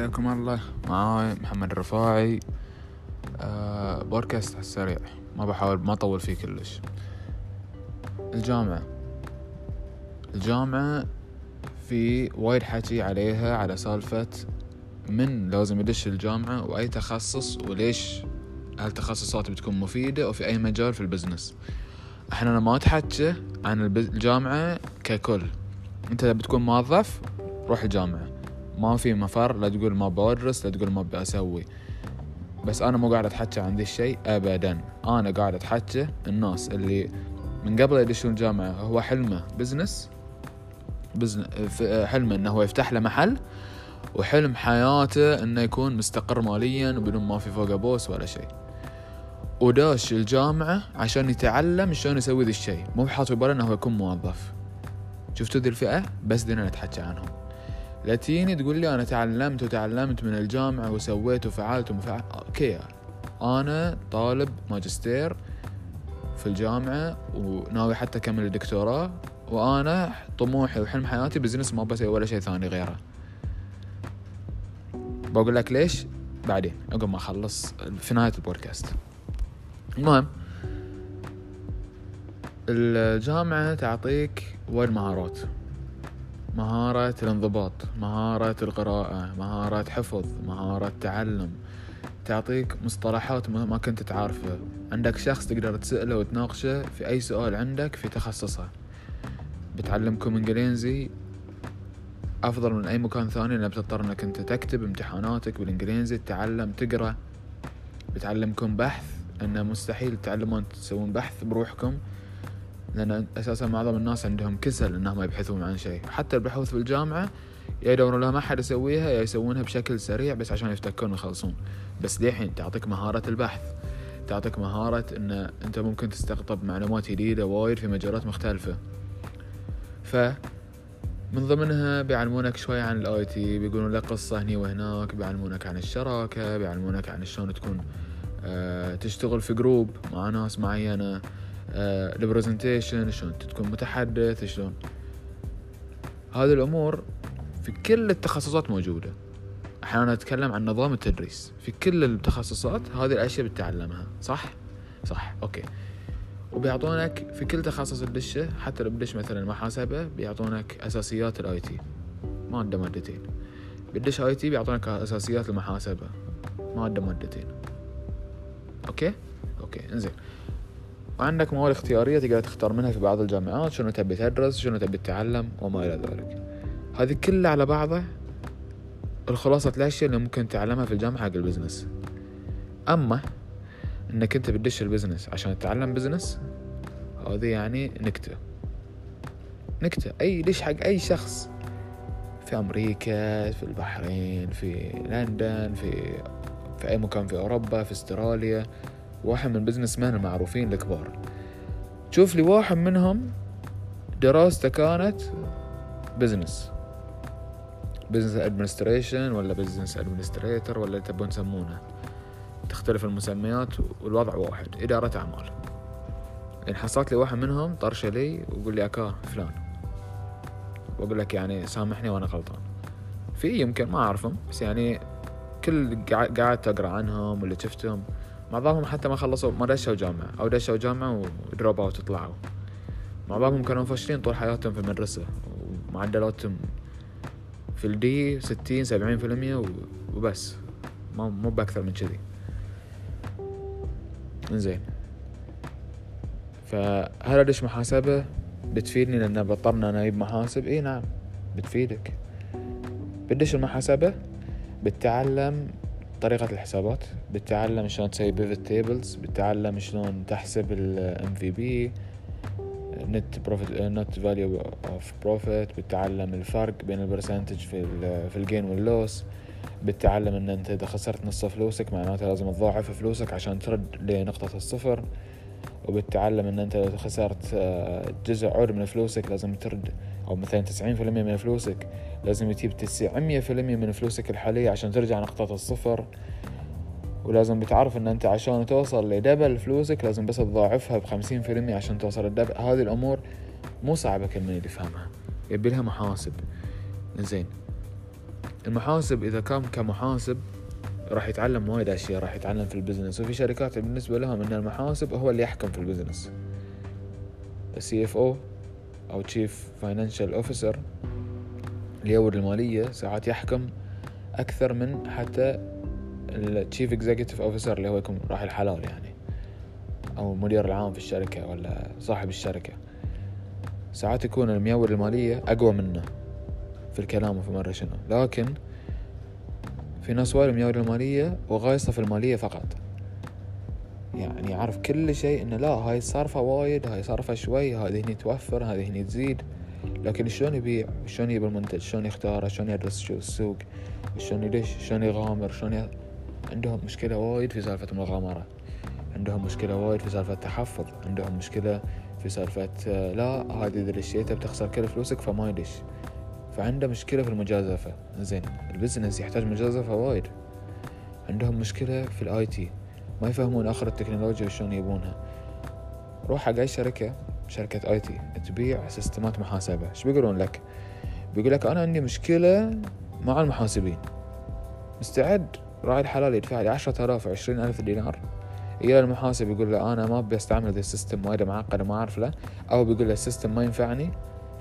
حياكم الله. معاي محمد الرفاعي آه بودكاست على السريع. ما بحاول ما اطول فيه كلش. الجامعة. الجامعة في وايد حكي عليها على سالفة من لازم يدش الجامعة وأي تخصص وليش هالتخصصات بتكون مفيدة وفي أي مجال في البزنس. إحنا ما أتحكى عن الجامعة ككل. أنت بتكون موظف روح الجامعة. ما في مفر لا تقول ما بدرس لا تقول ما بسوي بس أنا مو قاعد أتحكى عن ذي الشيء ابدا. أنا قاعد أتحكى الناس اللي من قبل يدشون الجامعة هو حلمه business business حلمه إنه هو يفتح له محل وحلم حياته إنه يكون مستقر ماليا وبدون ما في فوقه boss ولا شيء. وداش الجامعة عشان يتعلم شلون يسوي ذي الشيء. مو بحاط في باله إنه هو يكون موظف. شفتوا ذي الفئة؟ بس دينا نتحكى عنهم. لا تجيني تقول لي أنا تعلمت وتعلمت من الجامعة وسويت وفعلت ومفعل. okay. أنا طالب ماجستير في الجامعة وناوي حتى أكمل الدكتوراه وأنا طموحي وحلم حياتي business ما بسوي ولا شيء ثاني غيره. بقول لك ليش؟ بعدين عقب ما أخلص في نهاية البودكاست. المهم الجامعة تعطيك وايد مهارات. مهارة الانضباط مهارة القراءة مهارة حفظ مهارة تعلم. تعطيك مصطلحات ما كنت تعرفها. عندك شخص تقدر تسأله وتناقشه في أي سؤال عندك في تخصصه. بتعلمكم إنجليزي أفضل من أي مكان ثاني لأن بتضطر إنك أنت تكتب امتحاناتك بالإنجليزي تتعلم تقرأ. بتعلمكم بحث إنه مستحيل تتعلمون تسوون بحث بروحكم. لأن أساسا معظم الناس عندهم كسل إنهم يبحثون عن شيء. حتى البحوث في الجامعة يا يدورون لها ما حد يسويها يا يسوونها بشكل سريع بس عشان يفتكون ويخلصون. بس دحين تعطيك مهارة البحث. تعطيك مهارة إن أنت ممكن تستقطب معلومات جديدة وايد في مجالات مختلفة. ف من ضمنها بيعلمونك شوي عن ال IT بيقولون لك قصة هني وهناك بيعلمونك عن الشراكة بيعلمونك عن شلون تكون أه تشتغل في group مع ناس معينة. ال presentation آه، شلون تكون متحدث شلون. هذه الأمور في كل التخصصات موجودة. أحيانا نتكلم عن نظام التدريس. في كل التخصصات هذه الأشياء بتتعلمها. صح؟ صح. okay. وبيعطونك في كل تخصص تدشه حتى لو بدش مثلا محاسبة بيعطونك أساسيات ال IT مادة مادتين. بدش IT بيعطونك أساسيات المحاسبة. مادة مادتين. okay؟ okay. إنزين. وعندك مواد اختيارية تقدر تختار منها في بعض الجامعات شنو تبي تدرس شنو تبي تتعلم وما إلى ذلك. هذه كلها على بعضها الخلاصة الأشياء اللي ممكن تتعلمها في الجامعة حق ال business. أما إنك أنت بتدش ال business عشان تتعلم business هذه يعني نكتة. نكتة. أي ليش حق أي شخص في أمريكا في البحرين في لندن في في أي مكان في أوروبا في أستراليا واحد من businessman المعروفين الكبار. شوف لي واحد منهم دراسته كانت business business administration ولا business administrator ولا تبون تسمونه تختلف المسميات والوضع واحد إدارة أعمال. إن حصلت لي واحد منهم طرشه لي وقول لي أكا فلان. وأقول لك يعني سامحني وأنا غلطان. في يمكن ما أعرفهم بس يعني كل قاعد تقرأ عنهم واللي شفتهم. معظمهم حتى ما خلصوا ما دشوا جامعة. أو دشوا جامعة ودروب أوت وطلعوا معظمهم كانوا فاشلين طول حياتهم في المدرسة. ومعدلاتهم في الدي ستين سبعين في المية وبس. مو مو بأكثر من كذي. زين فهل أدش محاسبة؟ بتفيدني لأن بطلنا أنا أجيب محاسب؟ إي نعم بتفيدك. بدش المحاسبة؟ بتتعلم طريقة الحسابات بتتعلم شلون تسوي pivot tables بتتعلم شلون تحسب ال NPV net profit net value of profit بتتعلم الفرق بين ال percentage في ال في ال gain وال loss بتتعلم إن أنت إذا خسرت نص فلوسك معناته لازم تضاعف فلوسك عشان ترد لنقطة الصفر. وبتتعلم إن أنت اذا خسرت آه، جزء عود من فلوسك لازم ترد أو مثلا تسعين في المية من فلوسك لازم تجيب تسعمية في المية من فلوسك الحالية عشان ترجع نقطة الصفر. ولازم بتعرف إن أنت عشان توصل لدبل فلوسك لازم بس تضاعفها بخمسين في المية عشان توصل لدبل. هذه الأمور مو صعبة كل من يفهمها يبي لها محاسب. زين. المحاسب إذا كان كمحاسب راح يتعلم وايد أشياء راح يتعلم في ال business وفي شركات بالنسبة لهم إن المحاسب هو اللي يحكم في ال business ال CFO أو chief financial officer اللي يور المالية ساعات يحكم أكثر من حتى ال chief executive officer اللي هو يكون راعي الحلال يعني. أو المدير العام في الشركة ولا صاحب الشركة. ساعات يكون الميور المالية أقوى منه في الكلام وفي مرة شنو. لكن في ناس وايد ميوله مالية وغايصة في المالية فقط. يعني يعرف كل شيء إنه لا هاي صارفة وايد هاي صارفة شوي هذه هني توفر هذه هني تزيد. لكن شلون يبيع؟ شلون يجيب المنتج؟ شلون يختاره؟ شلون يدرس شو السوق؟ شلون يدش؟ شلون يغامر؟ شلون ي... عندهم مشكلة وايد في سالفة المغامرة. عندهم مشكلة وايد في سالفة التحفظ. عندهم مشكلة في سالفة آه، لا هذه إذا دشيتها بتخسر كل فلوسك فما يدش. فعنده مشكلة في المجازفة. زين ال business يحتاج مجازفة وايد. عندهم مشكلة في ال IT. ما يفهمون آخر التكنولوجيا وشلون يبونها. روح حق أي شركة شركة IT تبيع سيستمات محاسبة. إيش بيقولون لك؟ بيقول لك أنا عندي مشكلة مع المحاسبين. مستعد؟ راعي الحلال يدفع لي عشرة آلاف وعشرين ألف دينار. إلى المحاسب يقول له أنا ما أبي أستعمل ذا ال system وايد معقد وما أعرف له. أو بيقول له ال system ما ينفعني.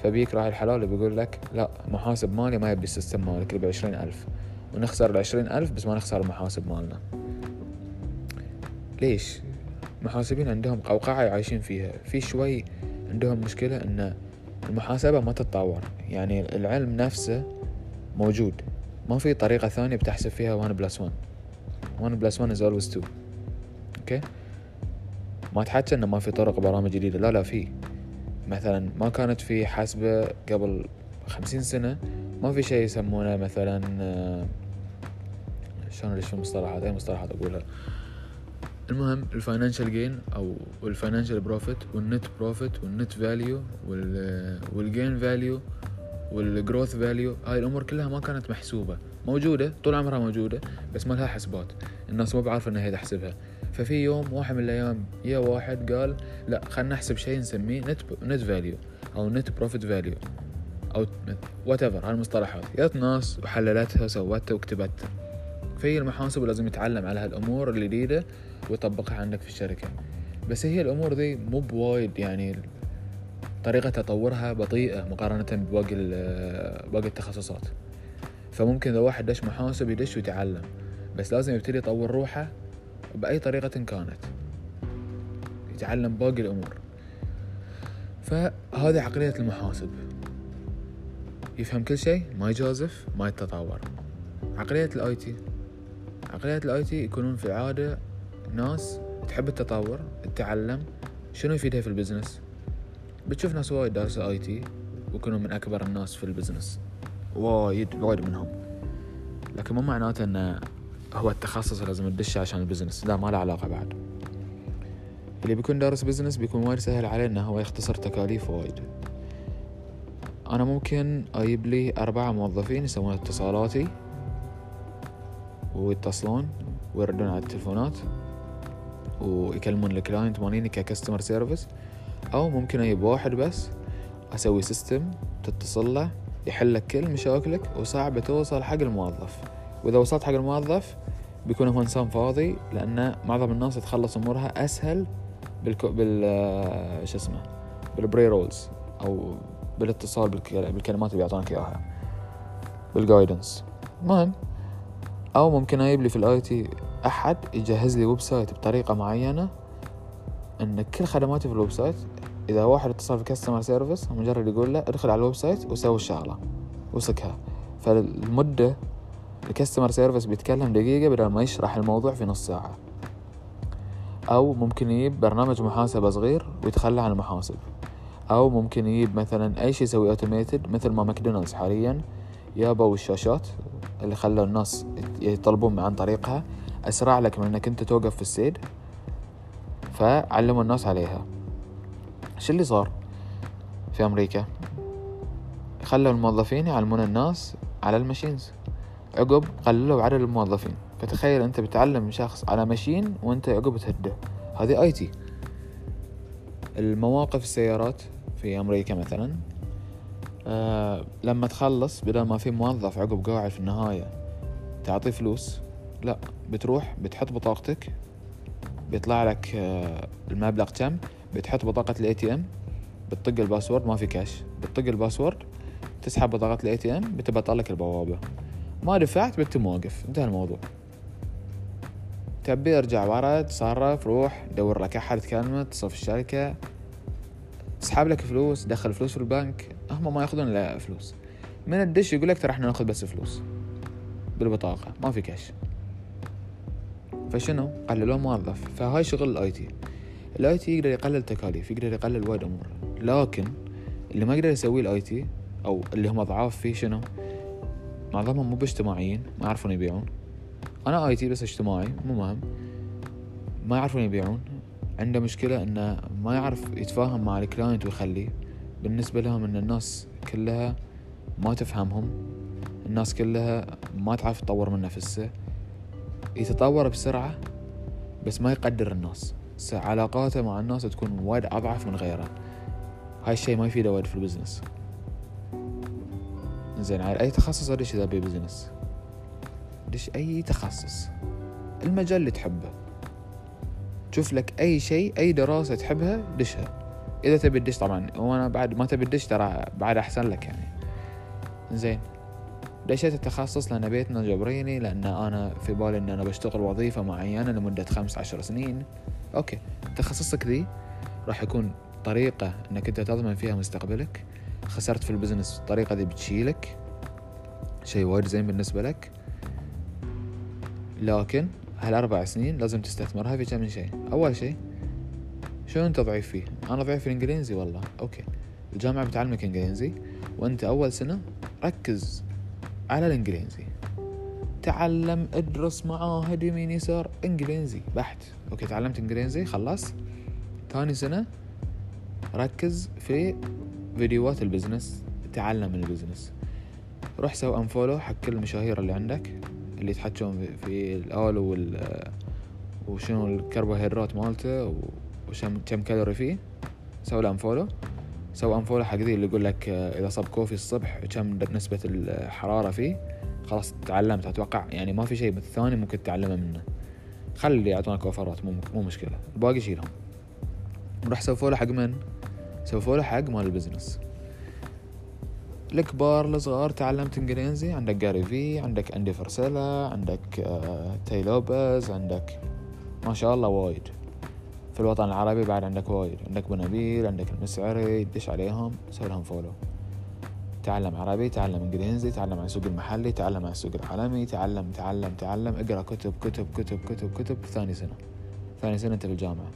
فبيك راعي الحلال بيقول لك لا محاسب مالي ما يبي ال system مالك اللي بعشرين ألف. ونخسر العشرين ألف بس ما نخسر المحاسب مالنا. ليش؟ المحاسبين عندهم قوقعة عايشين فيها. في شوي عندهم مشكلة إن المحاسبة ما تتطور. يعني العلم نفسه موجود. ما في طريقة ثانية بتحسب فيها 1 plus 1 1 plus 1 is always 2 okay ما تحكي انه ما في طرق برامج جديدة. لا لا في. مثلا ما كانت في حاسبة قبل خمسين سنة ما في شيء يسمونه مثلا آه، شلون ليش المصطلحات أي مصطلحات أقولها؟ المهم ال financial gain أو ال financial profit وال net profit وال net value وال gain value وال growth value هاي الأمور كلها ما كانت محسوبة. موجودة طول عمرها موجودة بس ما لها حسبات. الناس ما بعرفه إنها هي تحسبها. ففي يوم واحد من الأيام يا واحد قال لا خلينا نحسب شيء نسميه net net value أو net profit value أو whatever هالمصطلحات جت ناس وحللتها وسوتها وكتبتها. في المحاسب لازم يتعلم على هالأمور الجديده ويطبقها عندك في الشركة. بس هي الأمور ذي مو بوايد يعني طريقة تطورها بطيئة مقارنة بباقي باقي التخصصات. فممكن إذا واحد دش محاسب يدش ويتعلم بس لازم يبتدي يطور روحه بأي طريقة كانت. يتعلم باقي الأمور. فهذه عقلية المحاسب. يفهم كل شيء ما يجازف ما يتطور. عقلية ال IT. عقلية ال IT يكونون في العادة ناس تحب التطور التعلم شنو يفيدها في ال business؟ بتشوف ناس وايد دارسة IT ويكونوا من أكبر الناس في ال business. وايد وايد منهم. لكن مو معناته إنه هو التخصص لازم تدش عشان ال business. لا ما له علاقة بعد. اللي بيكون دارس business بيكون وايد سهل عليه إنه هو يختصر تكاليف وايد. أنا ممكن أجيب لي أربعة موظفين يسوون اتصالاتي ويتصلون ويردون على التلفونات ويكلمون ال client ماليني ك customer service أو ممكن أجيب واحد بس أسوي system تتصل له يحل لك كل مشاكلك وصعب توصل حق الموظف. وإذا وصلت حق الموظف بيكون هو إنسان فاضي لأن معظم الناس تخلص أمورها أسهل بال شو اسمه بال pre rules أو بالاتصال بالكلمات اللي بيعطونك إياها. بال guidance المهم أو ممكن أجيب لي في ال IT أحد يجهز لي website بطريقة معينة إن كل خدماتي في ال website إذا واحد اتصل في customer service مجرد يقول له ادخل على ال website وسوي الشغلة وسكها. فالمدة ال customer service بيتكلم دقيقة بدل ما يشرح الموضوع في نص ساعة. أو ممكن يجيب برنامج محاسبة صغير ويتخلى عن المحاسب. أو ممكن يجيب مثلا أي شيء يسوي automated مثل ما ماكدونالدز حاليا يابوا الشاشات اللي خلوا الناس يطلبون عن طريقها. أسرع لك من أنك أنت توقف في السيدة فعلموا الناس عليها. شو اللي صار في أمريكا؟ خلوا الموظفين يعلمون الناس على ال machines. عقب قللوا عدد الموظفين. فتخيل أنت بتعلم شخص على machine وأنت عقب تهده. هذه IT. المواقف السيارات في أمريكا مثلا أه لما تخلص بدل ما في موظف عقب قاعد في النهاية تعطيه فلوس لا بتروح بتحط بطاقتك بيطلع لك أه المبلغ كم؟ بتحط بطاقة ال ATM بتطق ال password ما في كاش بتطق ال password تسحب بطاقة ال ATM بتبطل لك البوابة. ما دفعت بتتم واقف انتهى الموضوع. تبي ارجع ورا تصرف روح دور لك أحد تكلمه اتصل في الشركة. تسحب لك فلوس دخل فلوس في البنك. هم ما ياخذون الا فلوس. من الدش يقول لك ترى إحنا ناخذ بس فلوس. بالبطاقة. ما في كاش فشنو؟ قللوا موظف. فهاي شغل ال IT ال IT يقدر يقلل تكاليف يقدر يقلل وايد أمور. لكن اللي ما يقدر يسويه ال IT أو اللي هم ضعاف فيه شنو؟ معظمهم مو باجتماعيين ما يعرفون يبيعون. أنا IT بس اجتماعي مو مهم. ما يعرفون يبيعون. عنده مشكلة إنه ما يعرف يتفاهم مع ال client ويخليه. بالنسبة لهم إن الناس كلها ما تفهمهم. الناس كلها ما تعرف تطور من نفسه. يتطور بسرعة بس ما يقدر الناس. علاقاته مع الناس تكون وايد أضعف من غيره هاي الشيء ما يفيده وايد في ال business. زين على أي تخصص إذا أبي business؟ دش أي تخصص؟ المجال اللي تحبه. شوف لك أي شيء أي دراسة تحبها دشها. إذا تبي تدش طبعا وأنا بعد ما تبي تدش ترى بعد أحسن لك يعني. زين. دشيت التخصص لأن بيتنا جبريني لأن أنا في بالي أن أنا بشتغل وظيفة معينة لمدة خمس عشر سنين. okay تخصصك ذي راح يكون طريقة أنك أنت تضمن فيها مستقبلك. خسرت في ال business الطريقة ذي بتشيلك. شيء وايد زين بالنسبة لك. لكن هالأربع سنين لازم تستثمرها في كم شيء؟ أول شيء شو أنت ضعيف فيه؟ أنا ضعيف في الإنجليزي والله. okay الجامعة بتعلمك إنجليزي. وأنت أول سنة ركز على الإنجليزي. تعلم ادرس معاهد يمين يسار. إنجليزي بحت. okay تعلمت إنجليزي خلص ثاني سنة ركز في فيديوهات ال business تعلم ال business. روح سوي unfollow حق كل المشاهير اللي عندك اللي يحكون في الاولو وال وشنو الكربوهيدرات مالته وشم كم كالوري فيه. سوي له unfollow سوي unfollow حق ذي اللي يقول لك إذا صب coffee الصبح كم نسبة الحرارة فيه؟ خلاص تعلمت أتوقع يعني ما في شيء بالثاني ممكن تتعلمه منه. خلي يعطونك offer ات مو مو مشكلة. الباقي شيلهم. روح سوي follow حق من؟ سووا له حق مال ال business. الكبار الصغار تعلمت إنجليزي عندك Gary Vee عندك Andy Frisella عندك آه Tai Lopez عندك ما شاء الله وايد. في الوطن العربي بعد عندك وايد. عندك بنابيل عندك المسعري دش عليهم سوي لهم follow تعلم عربي تعلم إنجليزي تعلم عن السوق المحلي تعلم عن السوق العالمي تعلم تعلم تعلم. اقرأ كتب كتب كتب كتب كتب ثاني سنة. ثاني سنة أنت في الجامعة.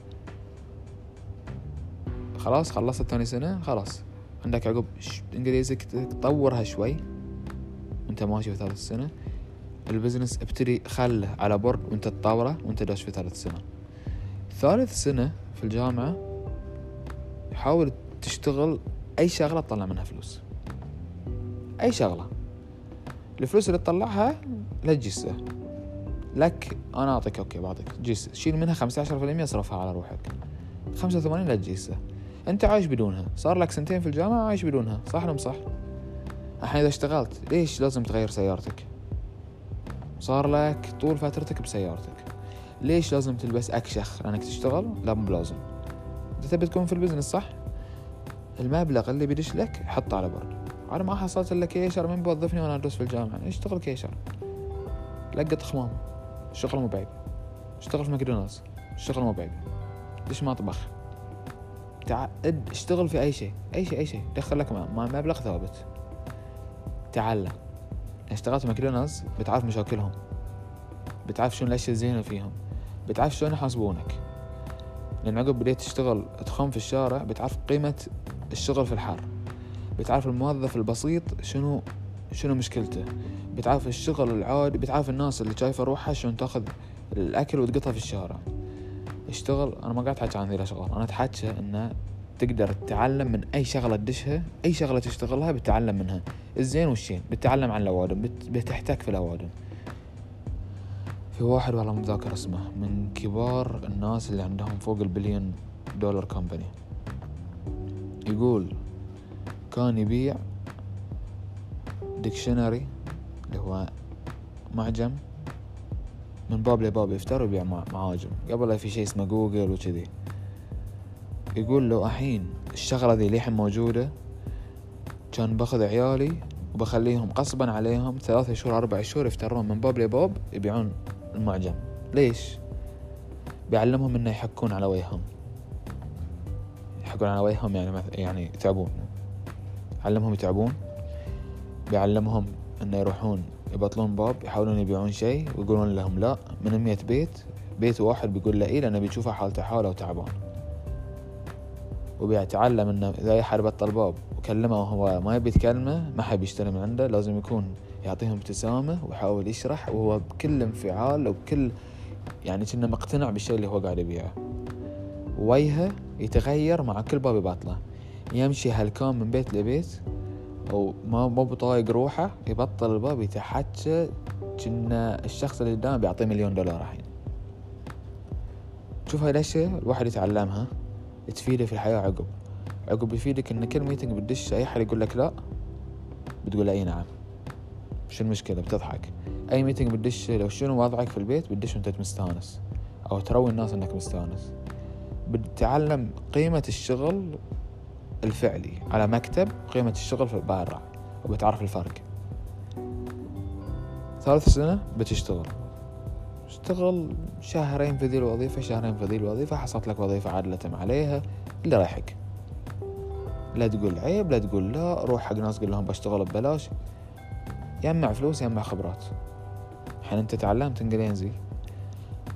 خلاص خلصت ثاني سنة خلاص. عندك عقب انجليزك تطورها شوي. وانت ماشي في ثالث سنة. البزنس ابتدي خله على بر وأنت تطوره وأنت داش في ثالث سنة. ثالث سنة في الجامعة حاول تشتغل أي شغلة تطلع منها فلوس. أي شغلة. الفلوس اللي تطلعها لا تجسه لك أنا أعطيك أوكي بعطيك. جيس شيل منها خمسة عشر في المية اصرفها على روحك. خمسة وثمانين لا تجيسه. أنت عايش بدونها. صار لك سنتين في الجامعة عايش بدونها. صح ولا صح؟ الحين إذا اشتغلت ليش لازم تغير سيارتك؟ صار لك طول فترتك بسيارتك. ليش لازم تلبس اكشخ لأنك تشتغل؟ لا مو بلازم. أنت تبي تكون في ال business صح؟ المبلغ اللي بيدش لك حطه على برد أنا ما حصلت إلا كيشر من بوظفني وأنا أدرس في الجامعة؟ اشتغل كيشر. لقط خمام. الشغل مو بعيد اشتغل في ماكدونالدز. الشغل مو بعيد ليش مطبخ تع... اشتغل في أي شيء. أي شيء أي شيء. دخل لك مبلغ ثابت. تعلم اشتغلت ماكدونالدز بتعرف مشاكلهم. بتعرف شنو الأشياء الزينة فيهم. بتعرف شلون يحاسبونك. لأن عقب بديت تشتغل تخم في الشارع بتعرف قيمة الشغل في الحر بتعرف الموظف البسيط شنو شنو مشكلته. بتعرف الشغل العادي بتعرف الناس اللي شايفة روحها شلون تأخذ الأكل وتقطها في الشارع. اشتغل أنا ما قاعد أحكي عن ذي الأشغال أنا أتحكى إنه تقدر تتعلم من أي شغلة تدشها أي شغلة تشتغلها بتتعلم منها. الزين والشين بتتعلم عن الأوادم بتحتك في الأوادم. في واحد والله متذكر اسمه من كبار الناس اللي عندهم فوق ال billion dollar company يقول كان يبيع dictionary اللي هو معجم من باب لباب يفتر ويبيع معاجم. قبل لا في شيء اسمه جوجل وكذي. يقول له الحين الشغلة ذي للحين موجودة كان باخذ عيالي وبخليهم قصبا عليهم ثلاثة شهور أربع شهور يفترون من باب لباب يبيعون المعجم. ليش؟ بيعلمهم إنه يحكون على وجههم يحكون على وجههم يعني يعني يتعبون. علمهم يتعبون. بيعلمهم إنه يروحون يبطلون باب يحاولون يبيعون شيء ويقولون لهم لا من مية بيت بيت واحد بيقول له إيه لأنه بيشوفه حالته حاله وتعبان. وبيتعلم إنه إذا أي حد بطل باب وكلمه وهو ما يبي يتكلمه ما حد بيشتري من عنده لازم يكون يعطيهم ابتسامة ويحاول يشرح وهو بكل انفعال وبكل يعني كنا مقتنع بالشيء اللي هو قاعد يبيعه. وجهه يتغير مع كل باب يبطله. يمشي هلكان من بيت لبيت أو ما مو بطايق روحه يبطل الباب يتحكى كنا الشخص اللي قدامه بيعطيه مليون دولار الحين. شوف هاي الأشياء الواحد يتعلمها تفيده في الحياة عقب. عقب يفيدك إن كل meeting بتدش أي حد يقول لك لا بتقول إي نعم. شو المشكلة؟ بتضحك. أي meeting بتدش لو شنو وضعك في البيت بتدش وأنت مستانس. أو تروي الناس إنك مستانس. بتتعلم قيمة الشغل الفعلي. على مكتب قيمة الشغل في برا. وبتعرف الفرق. ثالث سنة بتشتغل. اشتغل شهرين في ذي الوظيفة شهرين في ذي الوظيفة. حصلت لك وظيفة عادلة عليها. اللي رايحك. لا تقول عيب لا تقول لا. روح حق ناس قول لهم بشتغل ببلاش. يجمع فلوس يجمع خبرات. انت تعلمت انجليزي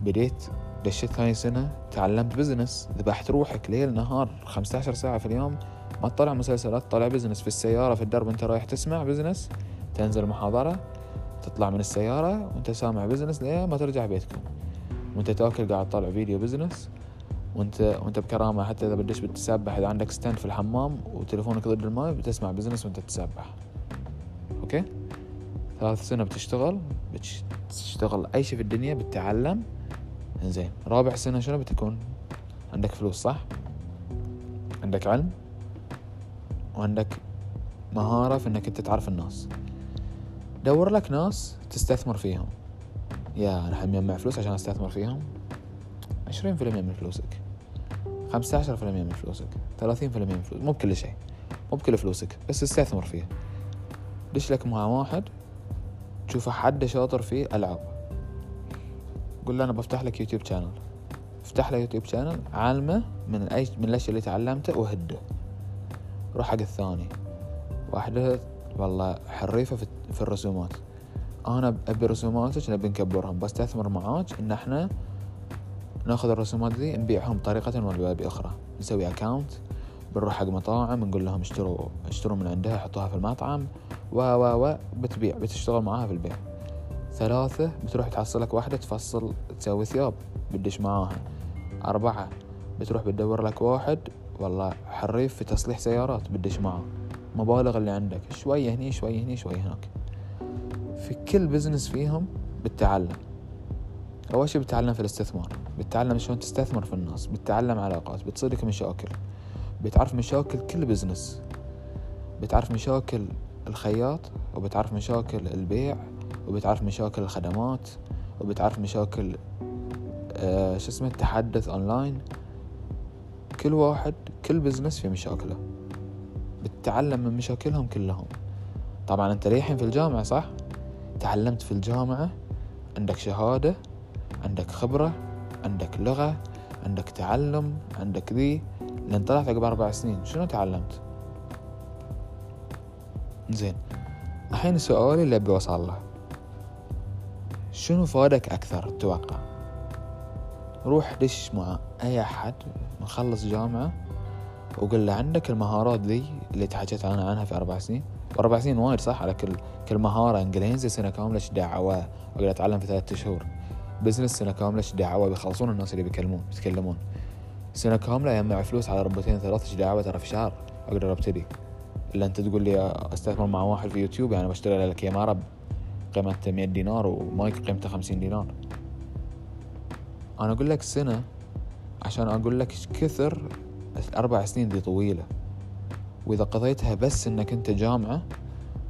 بديت دشيت ثاني سنة تعلمت business ذبحت روحك ليل نهار خمسة عشر ساعة في اليوم ما تطلع مسلسلات تطلع business في السيارة في الدرب انت رايح تسمع business تنزل محاضرة تطلع من السيارة وانت سامع business ليه ما ترجع بيتكم. وانت تاكل قاعد تطلع video business وانت وانت بكرامة حتى إذا بدش بتسبح إذا عندك stand في الحمام وتليفونك ضد الماء بتسمع business وانت تسبح okay؟ ثالث سنة بتشتغل بتشتغل أي شيء في الدنيا بتتعلم. زين رابع سنة شنو بتكون؟ عندك فلوس صح؟ عندك علم؟ وعندك مهارة في إنك أنت تعرف الناس. دور لك ناس تستثمر فيهم. يا أنا مجمع فلوس عشان أستثمر فيهم؟ عشرين في المية من فلوسك. خمسة عشر في المية من فلوسك. ثلاثين في المية من فلوسك. مو بكل شيء. مو بكل فلوسك. بس استثمر فيه دش لك مع واحد. تشوف حد شاطر فيه ألعاب قول له أنا بفتح لك YouTube channel افتح له YouTube channel علمه من أي من الأشياء اللي تعلمته وهده. روح حق الثاني. واحدة والله حريفة في, في الرسومات. أنا أبي رسوماتك نبي نكبرهم. بستثمر معاك إن إحنا ناخذ الرسومات ذي نبيعهم بطريقة ولا بأخرى نسوي account بنروح حق مطاعم نقول لهم اشتروا اشتروا من عندها حطوها في المطعم. و و و بتبيع بتشتغل معاها في البيع. ثلاثة بتروح تحصلك واحدة تفصل تسوي ثياب بتدش معاها. أربعة بتروح بتدور لك واحد والله حريف في تصليح سيارات بتدش معاه مبالغ اللي عندك شوية هني شوية هني شوية هناك. في كل business فيهم بتتعلم. أول شي بتتعلم في الاستثمار. بتتعلم شلون تستثمر في الناس بتتعلم علاقات بتصيدك مشاكل. بتعرف مشاكل كل business بتعرف مشاكل الخياط وبتعرف مشاكل البيع وبتعرف مشاكل الخدمات وبتعرف مشاكل آه شو اسمه التحدث اونلاين كل واحد كل business في مشاكله. بتتعلم من مشاكلهم كلهم. طبعا أنت للحين في الجامعة صح؟ تعلمت في الجامعة عندك شهادة عندك خبرة عندك لغة عندك تعلم عندك ذي. لأن طلعت عقب أربع سنين شنو تعلمت؟ زين. الحين سؤالي اللي أبي أوصل له. شنو فادك أكثر تتوقع؟ روح دش مع أي أحد مخلص جامعة وقل له عندك المهارات ذي اللي تحكيت أنا عنها في أربع سنين؟ أربع سنين وايد صح؟ على كل كل مهارة إنجليزي سنة كاملة دعوة؟ أقدر أتعلم في ثلاثة شهور. business سنة كاملة دعوة؟ بيخلصون الناس اللي بيكلمون بيتكلمون. سنة كاملة يجمع فلوس على ربتين ثلاثة دعوة؟ ترى في شهر أقدر أبتدي. إلا أنت تقول لي أستثمر مع واحد في يوتيوب يعني بشتري لك كاميرا قيمتها 100 دينار ومايك قيمته 50 دينار. أنا أقول لك سنة عشان أقول لك كثر الاربع سنين دي طويلة. وإذا قضيتها بس إنك أنت جامعة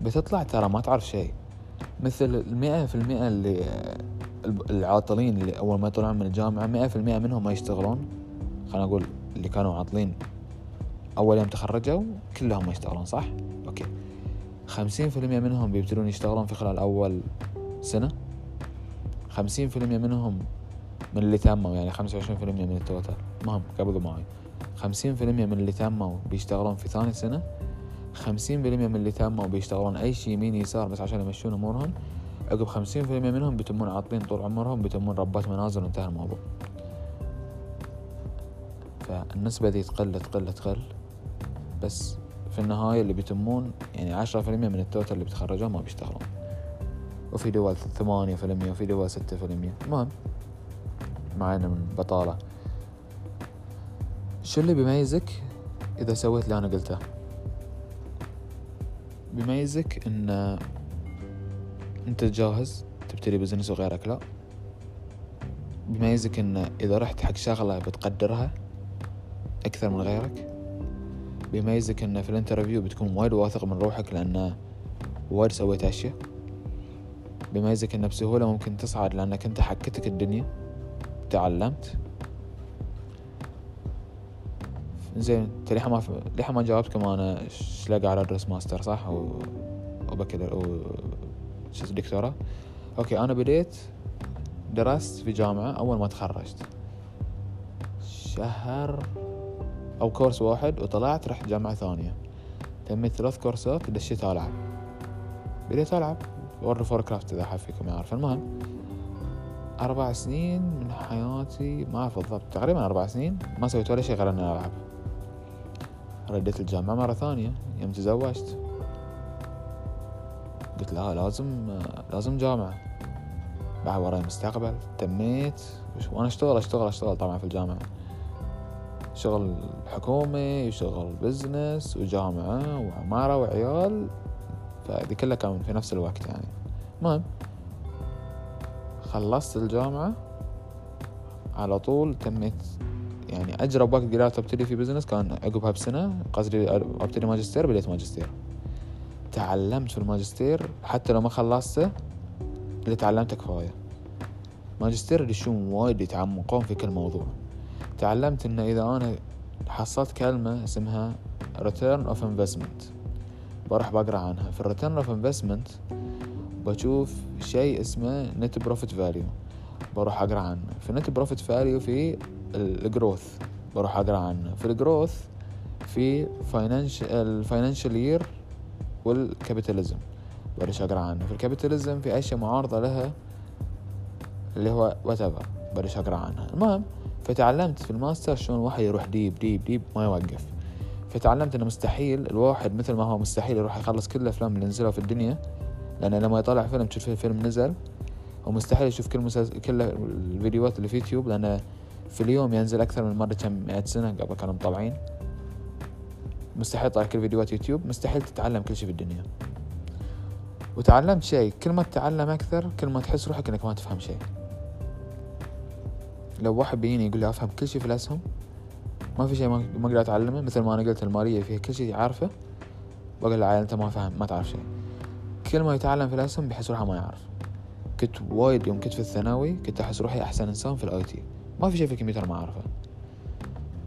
بتطلع ترى ما تعرف شيء. مثل المئة في المئة اللي العاطلين اللي أول ما يطلعون من الجامعة مئة في المئة منهم ما يشتغلون. خلينا أقول اللي كانوا عاطلين. أول يوم تخرجوا كلهم ما يشتغلون صح؟ okay. خمسين في المئة منهم بيبتدون يشتغلون في خلال أول سنة. خمسين في المئة منهم من اللي تموا يعني خمسة وعشرين في المئة من ال total. المهم قبل معي. خمسين في المئة من اللي تموا بيشتغلون في ثاني سنة. خمسين في المئة من اللي تموا بيشتغلون أي شي يمين يسار بس عشان يمشون أمورهم. عقب خمسين في المئة منهم بيتمون عاطلين طول عمرهم بيتمون ربات منازل وانتهى الموضوع. فالنسبة دي تقل تقل تقل. بس في النهاية اللي بيتمون يعني عشرة في المية من التوتال اللي بيتخرجون ما بيشتغلون. وفي دول ثمانية في المية وفي دول ستة في المية. المهم معانا من بطالة. شو اللي بيميزك إذا سويت اللي أنا قلته؟ بيميزك إن أنت جاهز تبتدي business وغيرك لا. بيميزك إن إذا رحت حق شغلة بتقدرها أكثر من غيرك. بيميزك إن في ال interview بتكون وايد واثق من روحك لأن وايد سويت أشياء بيميزك إن بسهولة ممكن تصعد لأنك أنت حكتك الدنيا. تعلمت. زين أنت ما ليه ما جاوبت أنا لقى على أدرس ماستر صح؟ و و bachelor و شو okay أنا بديت درست في جامعة أول ما تخرجت. شهر أو course واحد وطلعت رحت جامعة ثانية. تميت ثلاث كورسات دشيت ألعب. بديت ألعب. World of Warcraft إذا حد فيكم يعرف. المهم أربع سنين من حياتي ما أعرف بالضبط. تقريبا أربع سنين ما سويت ولا شيء غير إني ألعب. رديت الجامعة مرة ثانية. يوم تزوجت. قلت لا لازم لازم جامعة. بعد وراي مستقبل. تميت. وأنا أشتغل أشتغل أشتغل طبعا في الجامعة. شغل حكومي وشغل business وجامعة وعمارة وعيال. فهذه كلها كان في نفس الوقت يعني. المهم خلصت الجامعة. على طول تميت. يعني أجرب وقت قدرت أبتدي في business كان عقبها بسنة قصدي أبتدي ماجستير بديت ماجستير. تعلمت في الماجستير. حتى لو ما خلصته اللي تعلمته كفاية. ماجستير اللي شو وايد يتعمقون في كل موضوع. تعلمت إن إذا أنا حصلت كلمة اسمها return of investment بروح بقرأ عنها. في return of investment بشوف شيء اسمه net profit value بروح أقرأ عنه. في net profit value في ال growth بروح أقرأ عنه. في ال growth في ال financial year وال capitalism بريش أقرأ عنه. في ال capitalism في أشياء معارضة لها اللي هو whatever بريش أقرأ عنها. المهم فتعلمت في الماستر شلون الواحد يروح deep deep deep ما يوقف. فتعلمت إنه مستحيل الواحد مثل ما هو مستحيل يروح يخلص كل الأفلام اللي نزلوا في الدنيا لأن لما يطلع فيلم تشوف الفيلم نزل ومستحيل يشوف كل مسلسل كل الفيديوهات اللي في يوتيوب لأن في اليوم ينزل أكثر من مرة كم مئة سنة قبل كانوا مطلعين. مستحيل تطلع كل فيديوهات يوتيوب مستحيل تتعلم كل شيء في الدنيا. وتعلمت شيء كل ما تتعلم أكثر كل ما تحس روحك إنك ما تفهم شيء. لو واحد بيجيني يقول لي أفهم كل شيء في الأسهم ما في شيء ما أقدر أتعلمه مثل ما أنا قلت المالية فيها كل شيء عارفه بقول له أنت ما فاهم ما تعرف شيء كل ما يتعلم في الأسهم بيحس روحه ما يعرف. كنت وايد يوم كنت في الثانوي كنت أحس روحي أحسن إنسان في ال IT. ما في شيء في الكمبيوتر ما أعرفه.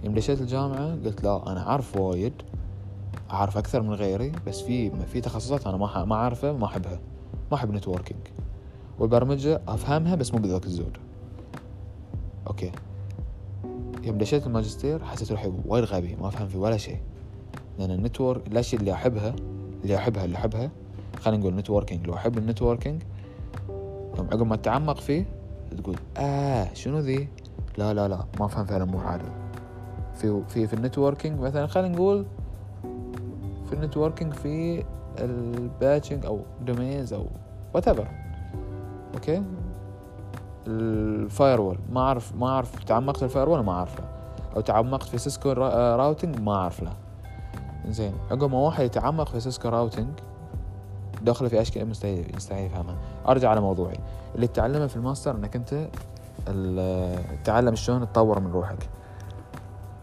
يوم دشيت الجامعة قلت لا أنا أعرف وايد أعرف أكثر من غيري بس في في تخصصات أنا ما ما أعرفها ما أحبها. ما أحب networking والبرمجة أفهمها بس مو بذاك الزود. okay. يوم دشيت الماجستير حسيت روحي وايد غبي ما افهم في ولا شيء. لأن ال network الاشياء اللي أحبها اللي أحبها اللي أحبها خلينا نقول networking لو أحب ال networking يوم عقب ما تتعمق فيه تقول آه شنو ذي؟ لا لا لا ما افهم فعلا مو عادي في في في ال networking مثلا خلينا نقول في ال networking في ال patching أو domains أو what okay؟ ال firewall ما اعرف ما أعرف تعمقت في ال firewall ما اعرفه أو تعمقت في Cisco routing ما اعرف له زين عقب ما واحد يتعمق في Cisco routing داخله في أشياء مستحيل مستحيل يفهمها. أرجع على موضوعي. اللي تتعلمه في الماستر إنك أنت تتعلم شلون تطور من روحك.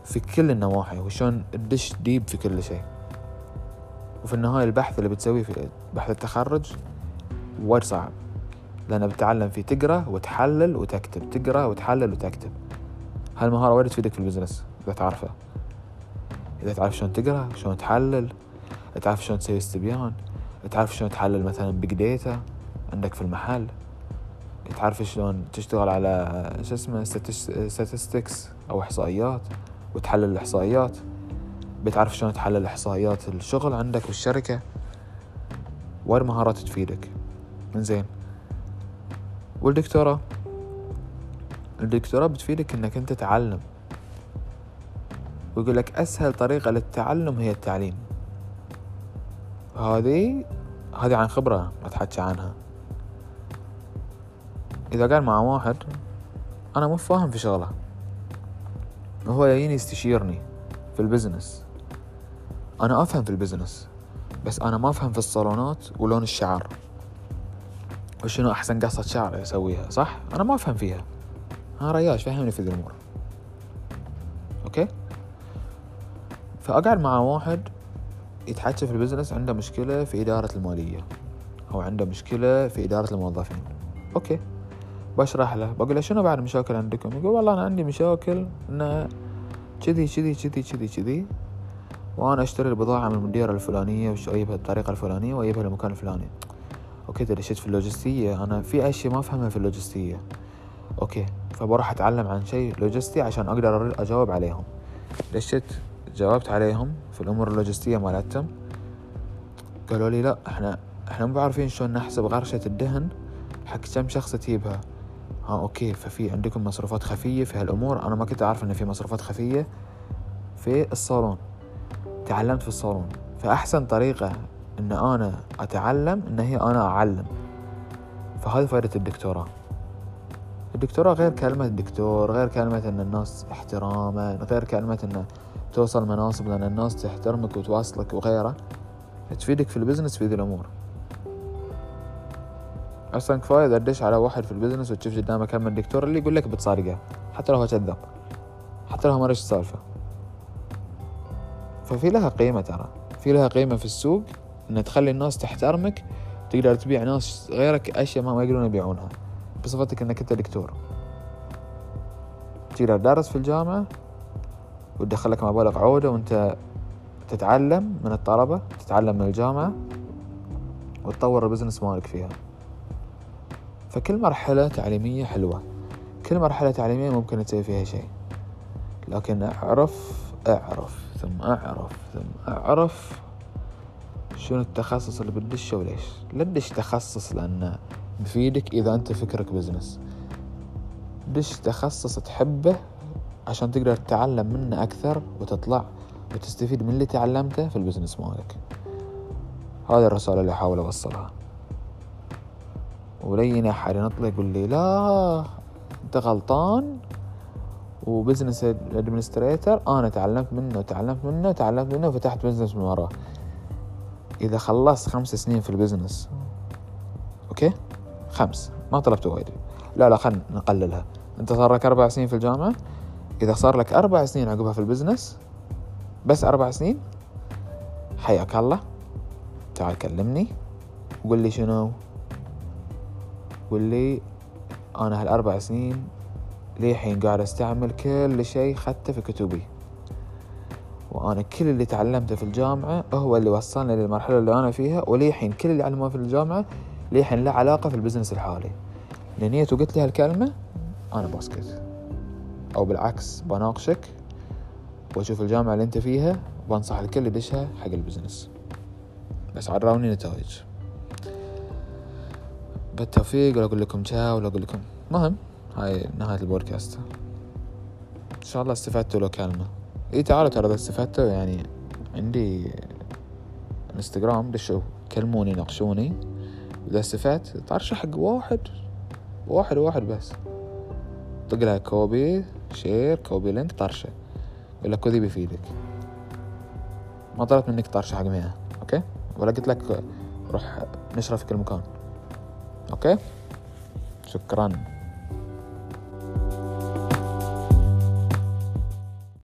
في كل النواحي وشلون تدش deep في كل شيء. وفي النهاية البحث اللي بتسويه في بحث التخرج وايد صعب. لأنه بتتعلم فيه تقرأ وتحلل وتكتب تقرأ وتحلل وتكتب. هالمهارة وايد تفيدك في ال business؟ إذا تعرفها. إذا تعرف شلون تقرأ شلون تحلل تعرف شلون تسوي استبيان تعرف شلون تحلل مثلا big data عندك في المحل تعرف شلون تشتغل على شو اسمه statistics أو إحصائيات وتحلل الإحصائيات. بتعرف شلون تحلل إحصائيات الشغل عندك والشركة. وايد مهارات تفيدك. زين والدكتوراه. الدكتوراه بتفيدك إنك أنت تعلم. ويقول لك أسهل طريقة للتعلم هي التعليم. هذه هذه عن خبرة أتحكى عنها. إذا قال مع واحد أنا مو فاهم في شغلة. هو يجيني يستشيرني في ال business. أنا أفهم في ال business بس أنا ما أفهم في الصالونات ولون الشعر. وشنو أحسن قصة شعر أسويها صح؟ أنا ما أفهم فيها. ها رياش فهمني في ذي الأمور. okay؟ فأقعد مع واحد يتحكى في ال business عنده مشكلة في إدارة المالية أو عنده مشكلة في إدارة الموظفين. okay؟ بشرح له بقول له شنو بعد مشاكل عندكم؟ يقول والله أنا عندي مشاكل إنه كذي كذي كذي كذي كذي وأنا أشتري البضاعة من الديرة الفلانية وأجيبها بالطريقة الفلانية وأجيبها للمكان الفلاني. okay دشيت في اللوجستية. أنا في أشياء ما أفهمها في اللوجستية. okay فبروح أتعلم عن شيء لوجستي عشان أقدر أجاوب عليهم. دشيت جاوبت عليهم في الأمور اللوجستية مالتهم. قالوا لي لا إحنا إحنا مو بعارفين شلون نحسب غرشة الدهن حق كم شخص تجيبها. ها أوكي ففي عندكم مصروفات خفية في هالأمور. أنا ما كنت أعرف إن في مصروفات خفية في الصالون. تعلمت في الصالون. فأحسن طريقة إن أنا أتعلم إن هي أنا أعلم. فهذه فائدة الدكتوراه. الدكتوراه غير كلمة دكتور غير كلمة إن الناس احتراما غير كلمة انه توصل مناصب لأن الناس تحترمك وتواصلك وغيره. تفيدك في ال business في ذي الأمور. أصلا كفاية إذا تدش على واحد في ال business وتشوف قدامه كم دكتور اللي يقول لك بتصدقه حتى لو هو كذاب. حتى لو هو ما السالفة ففي لها قيمة ترى. في لها قيمة في السوق إن تخلي الناس تحترمك تقدر تبيع ناس غيرك أشياء ما, يقدرون يبيعونها بصفتك إنك أنت دكتور. تقدر دارس في الجامعة وتدخلك مبالغ عودة وأنت تتعلم من الطلبة تتعلم من الجامعة وتطور البزنس مالك فيها. فكل مرحلة تعليمية حلوة. كل مرحلة تعليمية ممكن تسوي فيها شيء. لكن أعرف أعرف ثم أعرف ثم أعرف شنو التخصص اللي بتدشه وليش؟ لا تدش تخصص لأنه بفيدك إذا أنت فكرك business دش تخصص تحبه عشان تقدر تتعلم منه أكثر وتطلع وتستفيد من اللي تعلمته في ال business مالك. هذه الرسالة اللي أحاول أوصلها. ولين أحد ينطلق يقول لي لا أنت غلطان. و business administrator أنا تعلمت منه وتعلمت منه وتعلمت منه وفتحت business من وراه. إذا خلصت خمس سنين في ال business okay؟ خمس ما طلبت وايد. لا لا خلنا نقللها. أنت صار لك أربع سنين في الجامعة. إذا صار لك أربع سنين عقبها في ال business بس أربع سنين حياك الله. تعال كلمني وقول لي شنو. قول لي أنا هالأربع سنين للحين قاعد أستعمل كل شيء خدته في كتبي. وأنا كل اللي تعلمته في الجامعة هو اللي وصلني للمرحلة اللي أنا فيها وللحين كل اللي علموه في الجامعة للحين له علاقة في ال business الحالي. لأن وقلت لي هالكلمة أنا بسكت أو بالعكس بناقشك وأشوف الجامعة اللي أنت فيها وبنصح الكل يدشها حق ال business. بس عراوني نتائج. بالتوفيق ولا أقول لكم تشاو ولا أقول لكم مهم. هاي نهاية البودكاست. إن شاء الله استفدتوا لو كلمة. إي تعالوا ترى إذا استفدتوا يعني عندي انستغرام دشوا كلموني ناقشوني. إذا استفدت طرشه حق واحد واحد واحد بس. طق لها copy share copy link طرشه. لك كذي بيفيدك. ما طلبت منك طرشه حق مية okay؟ ولا قلت لك روح نشره في كل مكان. okay؟ شكرا.